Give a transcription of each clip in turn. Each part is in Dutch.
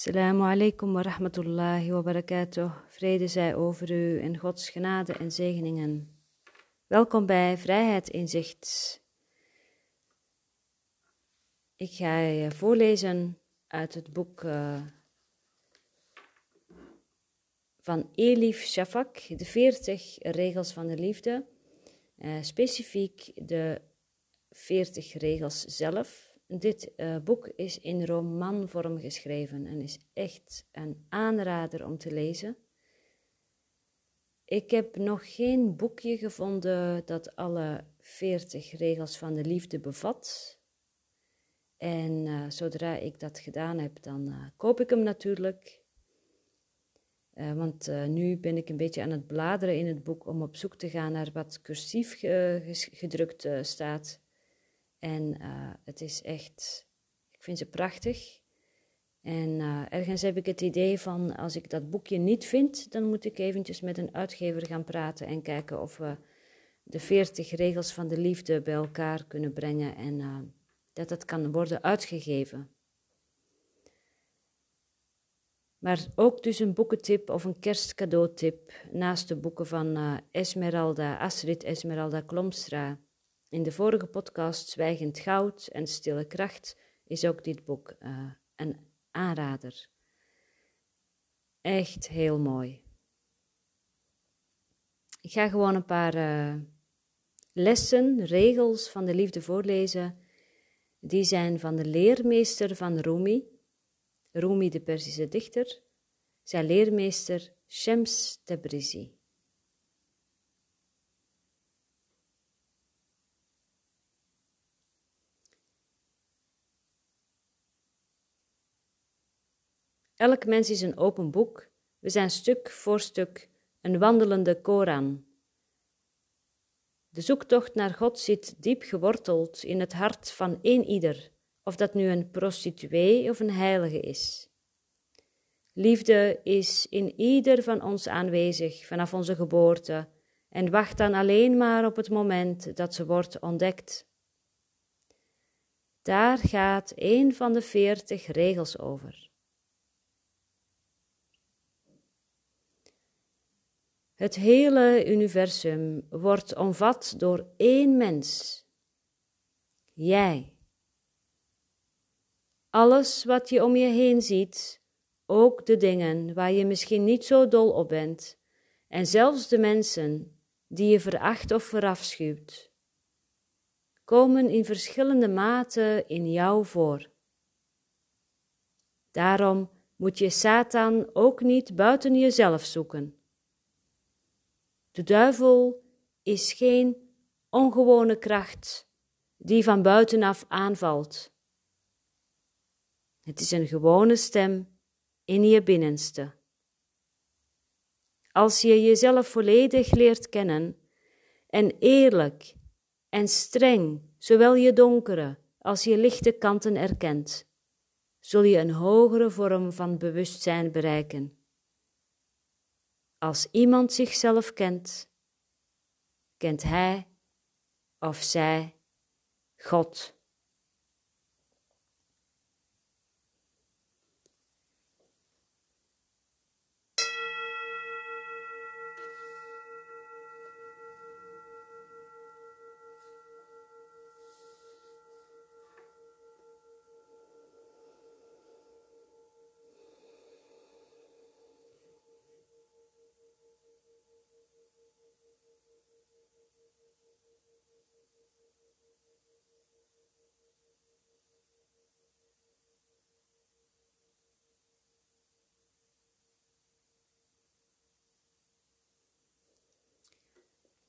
Assalamu alaikum wa rahmatullahi wa barakatuh. Vrede zij over u en Gods genade en zegeningen. Welkom bij Vrijheid Inzicht. Ik ga je voorlezen uit het boek uh, van Elif Shafak, de 40 regels van de liefde. Uh, specifiek de 40 regels zelf. Dit uh, boek is in romanvorm geschreven en is echt een aanrader om te lezen. Ik heb nog geen boekje gevonden dat alle 40 regels van de liefde bevat. En uh, zodra ik dat gedaan heb, dan uh, koop ik hem natuurlijk. want nu ben ik een beetje aan het bladeren in het boek om op zoek te gaan naar wat cursief gedrukt staat. En uh, het is echt, ik vind ze prachtig. En uh, ergens heb ik het idee van, als ik dat boekje niet vind, dan moet ik eventjes met een uitgever gaan praten en kijken of we de veertig regels van de liefde bij elkaar kunnen brengen en uh, dat het kan worden uitgegeven. Maar ook dus een boekentip of een kerstcadeautip naast de boeken van Esmeralda, Astrid Esmeralda Klomstra in de vorige podcast Zwijgend Goud en Stille Kracht is ook dit boek uh, een aanrader. Echt heel mooi. Ik ga gewoon een paar uh, lessen, regels van de liefde voorlezen. Die zijn van de leermeester van Rumi, Rumi de Perzische dichter, zijn leermeester Shems Tabrizi. Elk mens is een open boek. We zijn stuk voor stuk een wandelende Koran. De zoektocht naar God zit diep geworteld in het hart van één ieder, of dat nu een prostituee of een heilige is. Liefde is in ieder van ons aanwezig vanaf onze geboorte en wacht dan alleen maar op het moment dat ze wordt ontdekt. Daar gaat een van de veertig regels over. Het hele universum wordt omvat door één mens. Jij. Alles wat je om je heen ziet, ook de dingen waar je misschien niet zo dol op bent, en zelfs de mensen die je veracht of verafschuwt, komen in verschillende mate in jou voor. Daarom moet je Satan ook niet buiten jezelf zoeken. De duivel is geen ongewone kracht die van buitenaf aanvalt. Het is een gewone stem in je binnenste. Als je jezelf volledig leert kennen en eerlijk en streng zowel je donkere als je lichte kanten erkent, zul je een hogere vorm van bewustzijn bereiken. Als iemand zichzelf kent, kent hij of zij God.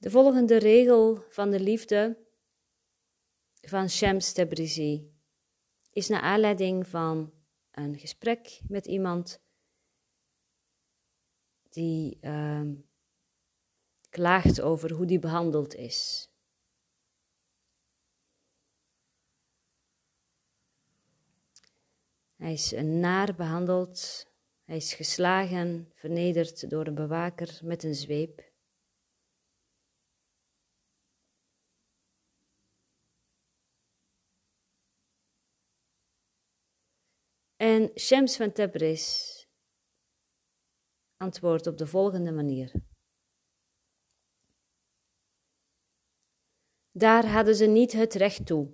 De volgende regel van de liefde van Shams Tabrizi is naar aanleiding van een gesprek met iemand die uh, klaagt over hoe die behandeld is. Hij is naar behandeld, hij is geslagen, vernederd door een bewaker met een zweep. En Shams van Tabriz antwoordt op de volgende manier. Daar hadden ze niet het recht toe.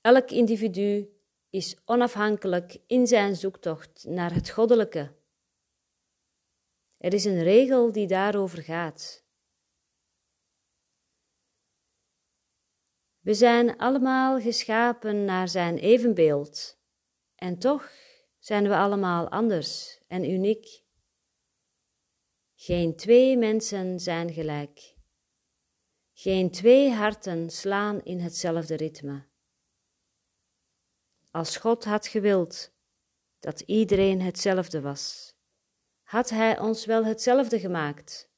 Elk individu is onafhankelijk in zijn zoektocht naar het goddelijke. Er is een regel die daarover gaat. We zijn allemaal geschapen naar zijn evenbeeld, en toch zijn we allemaal anders en uniek. Geen twee mensen zijn gelijk. Geen twee harten slaan in hetzelfde ritme. Als God had gewild dat iedereen hetzelfde was, had Hij ons wel hetzelfde gemaakt.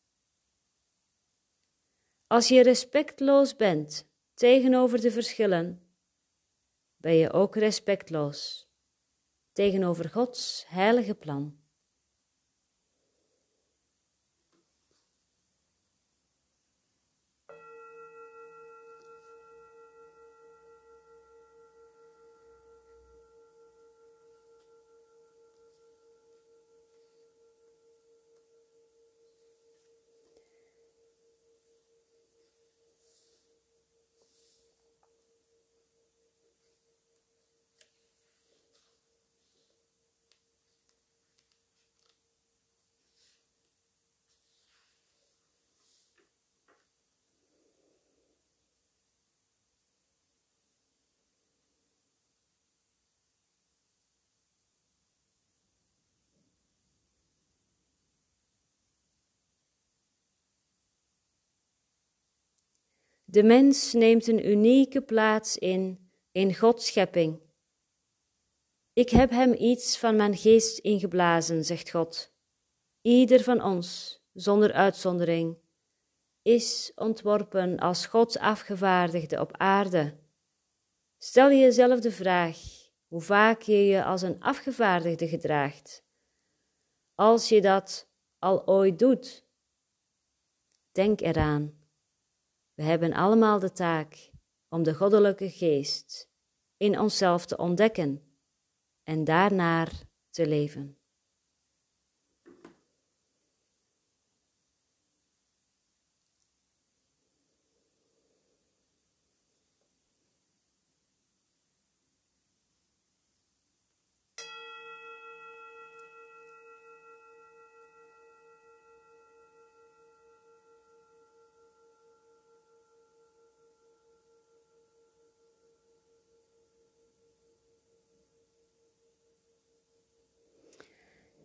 Als je respectloos bent tegenover de verschillen, ben je ook respectloos tegenover Gods heilige plan. De mens neemt een unieke plaats in, in Gods schepping. Ik heb hem iets van mijn geest ingeblazen, zegt God. Ieder van ons, zonder uitzondering, is ontworpen als Gods afgevaardigde op aarde. Stel jezelf de vraag hoe vaak je je als een afgevaardigde gedraagt. Als je dat al ooit doet, denk eraan we hebben allemaal de taak om de goddelijke geest in onszelf te ontdekken en daarnaar te leven.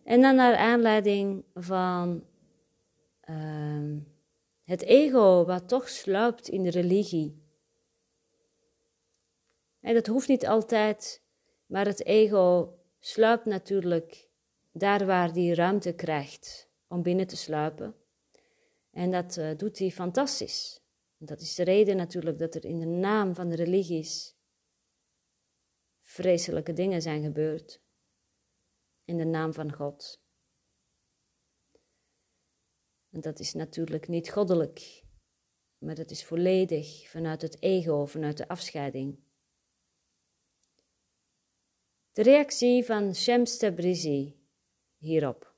En dan naar aanleiding van uh, het ego wat toch sluipt in de religie. En dat hoeft niet altijd, maar het ego sluipt natuurlijk daar waar die ruimte krijgt om binnen te sluipen. En dat uh, doet hij fantastisch. Dat is de reden natuurlijk dat er in de naam van de religies vreselijke dingen zijn gebeurd in de naam van God. En dat is natuurlijk niet goddelijk, maar dat is volledig vanuit het ego, vanuit de afscheiding. De reactie van Shams Tabrizi hierop.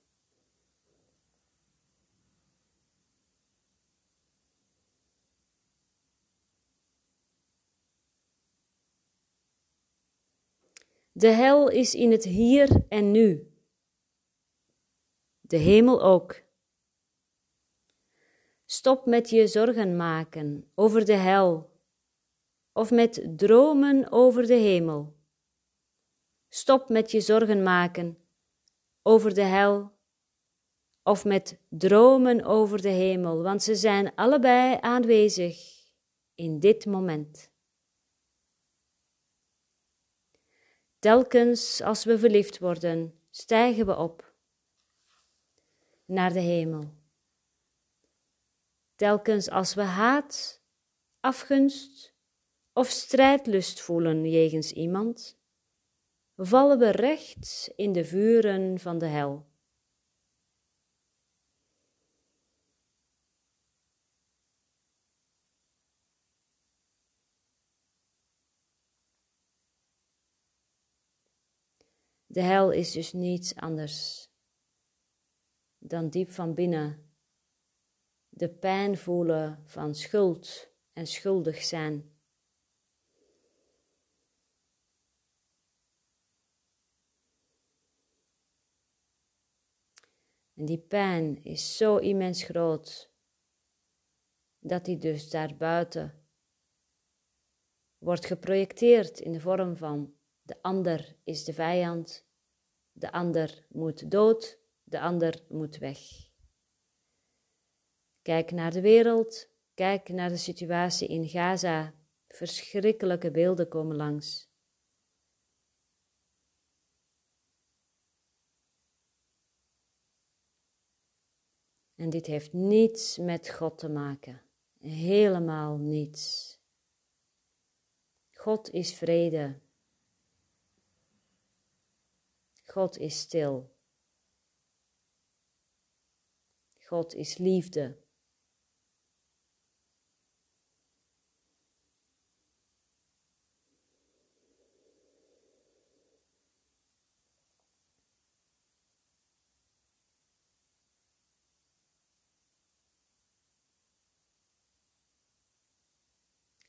De hel is in het hier en nu. De hemel ook. Stop met je zorgen maken over de hel of met dromen over de hemel. Stop met je zorgen maken over de hel of met dromen over de hemel, want ze zijn allebei aanwezig in dit moment. Telkens als we verliefd worden, stijgen we op naar de hemel. Telkens als we haat, afgunst of strijdlust voelen jegens iemand, vallen we recht in de vuren van de hel. De hel is dus niets anders dan diep van binnen de pijn voelen van schuld en schuldig zijn. En die pijn is zo immens groot dat die dus daarbuiten wordt geprojecteerd in de vorm van de ander is de vijand, de ander moet dood, de ander moet weg. Kijk naar de wereld, kijk naar de situatie in Gaza. Verschrikkelijke beelden komen langs. En dit heeft niets met God te maken. Helemaal niets. God is vrede. God is stil. God is liefde.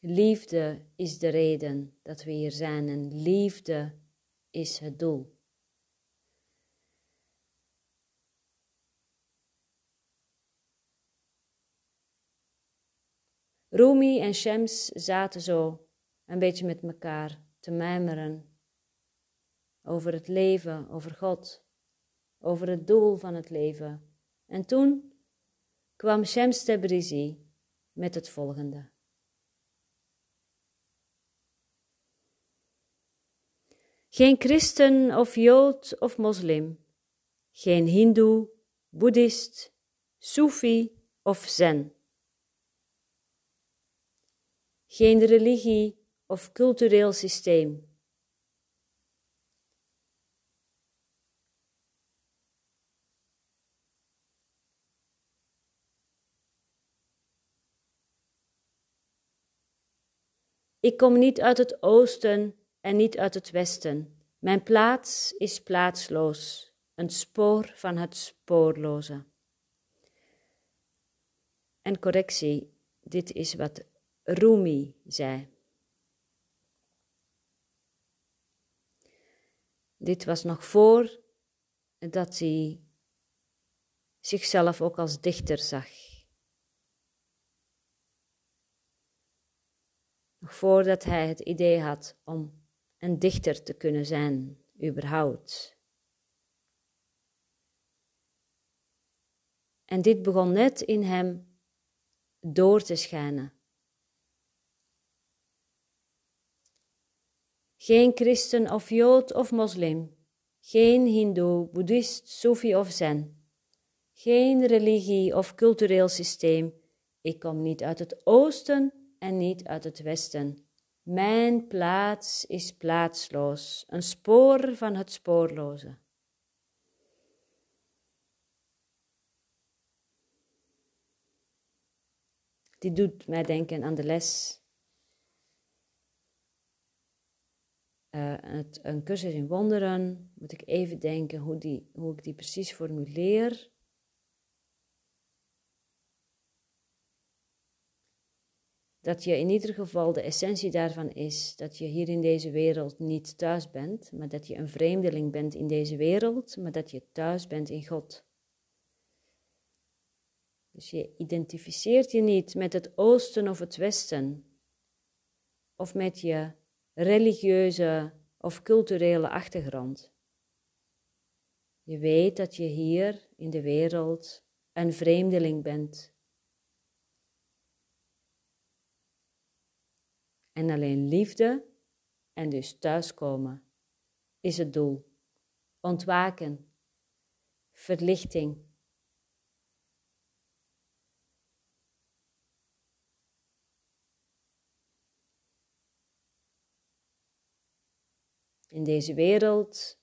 Liefde is de reden dat we hier zijn en liefde is het doel. Rumi en Shems zaten zo een beetje met elkaar te mijmeren over het leven, over God, over het doel van het leven. En toen kwam Shems Tebrizi met het volgende. Geen christen of jood of moslim, geen hindoe, boeddhist, soefi of zen. Geen religie of cultureel systeem. Ik kom niet uit het oosten en niet uit het westen. Mijn plaats is plaatsloos, een spoor van het spoorloze. En correctie, dit is wat Rumi zei. Dit was nog voor dat hij zichzelf ook als dichter zag. Nog voordat hij het idee had om een dichter te kunnen zijn, überhaupt. En dit begon net in hem door te schijnen. Geen christen of jood of moslim, geen hindoe, boeddhist, sofi of zen, geen religie of cultureel systeem. Ik kom niet uit het oosten en niet uit het westen. Mijn plaats is plaatsloos, een spoor van het spoorloze. Dit doet mij denken aan de les. Uh, het, een cursus in wonderen, moet ik even denken hoe, die, hoe ik die precies formuleer. dat je in ieder geval de essentie daarvan is dat je hier in deze wereld niet thuis bent, maar dat je een vreemdeling bent in deze wereld, maar dat je thuis bent in God. Dus je identificeert je niet met het oosten of het westen, of met je religieuze of culturele achtergrond. Je weet dat je hier in de wereld een vreemdeling bent En alleen liefde en dus thuiskomen is het doel. Ontwaken, verlichting. In deze wereld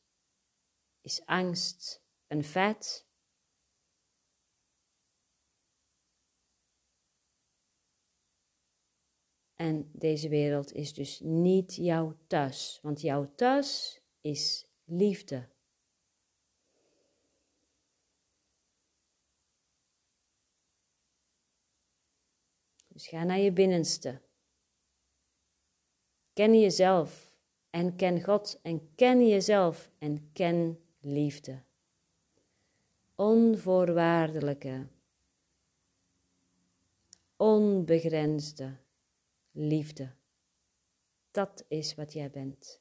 is angst een feit En deze wereld is dus niet jouw thuis, want jouw thuis is liefde. Dus ga naar je binnenste. Ken jezelf en ken God en ken jezelf en ken liefde. Onvoorwaardelijke, onbegrensde liefde. Dat is wat jij bent.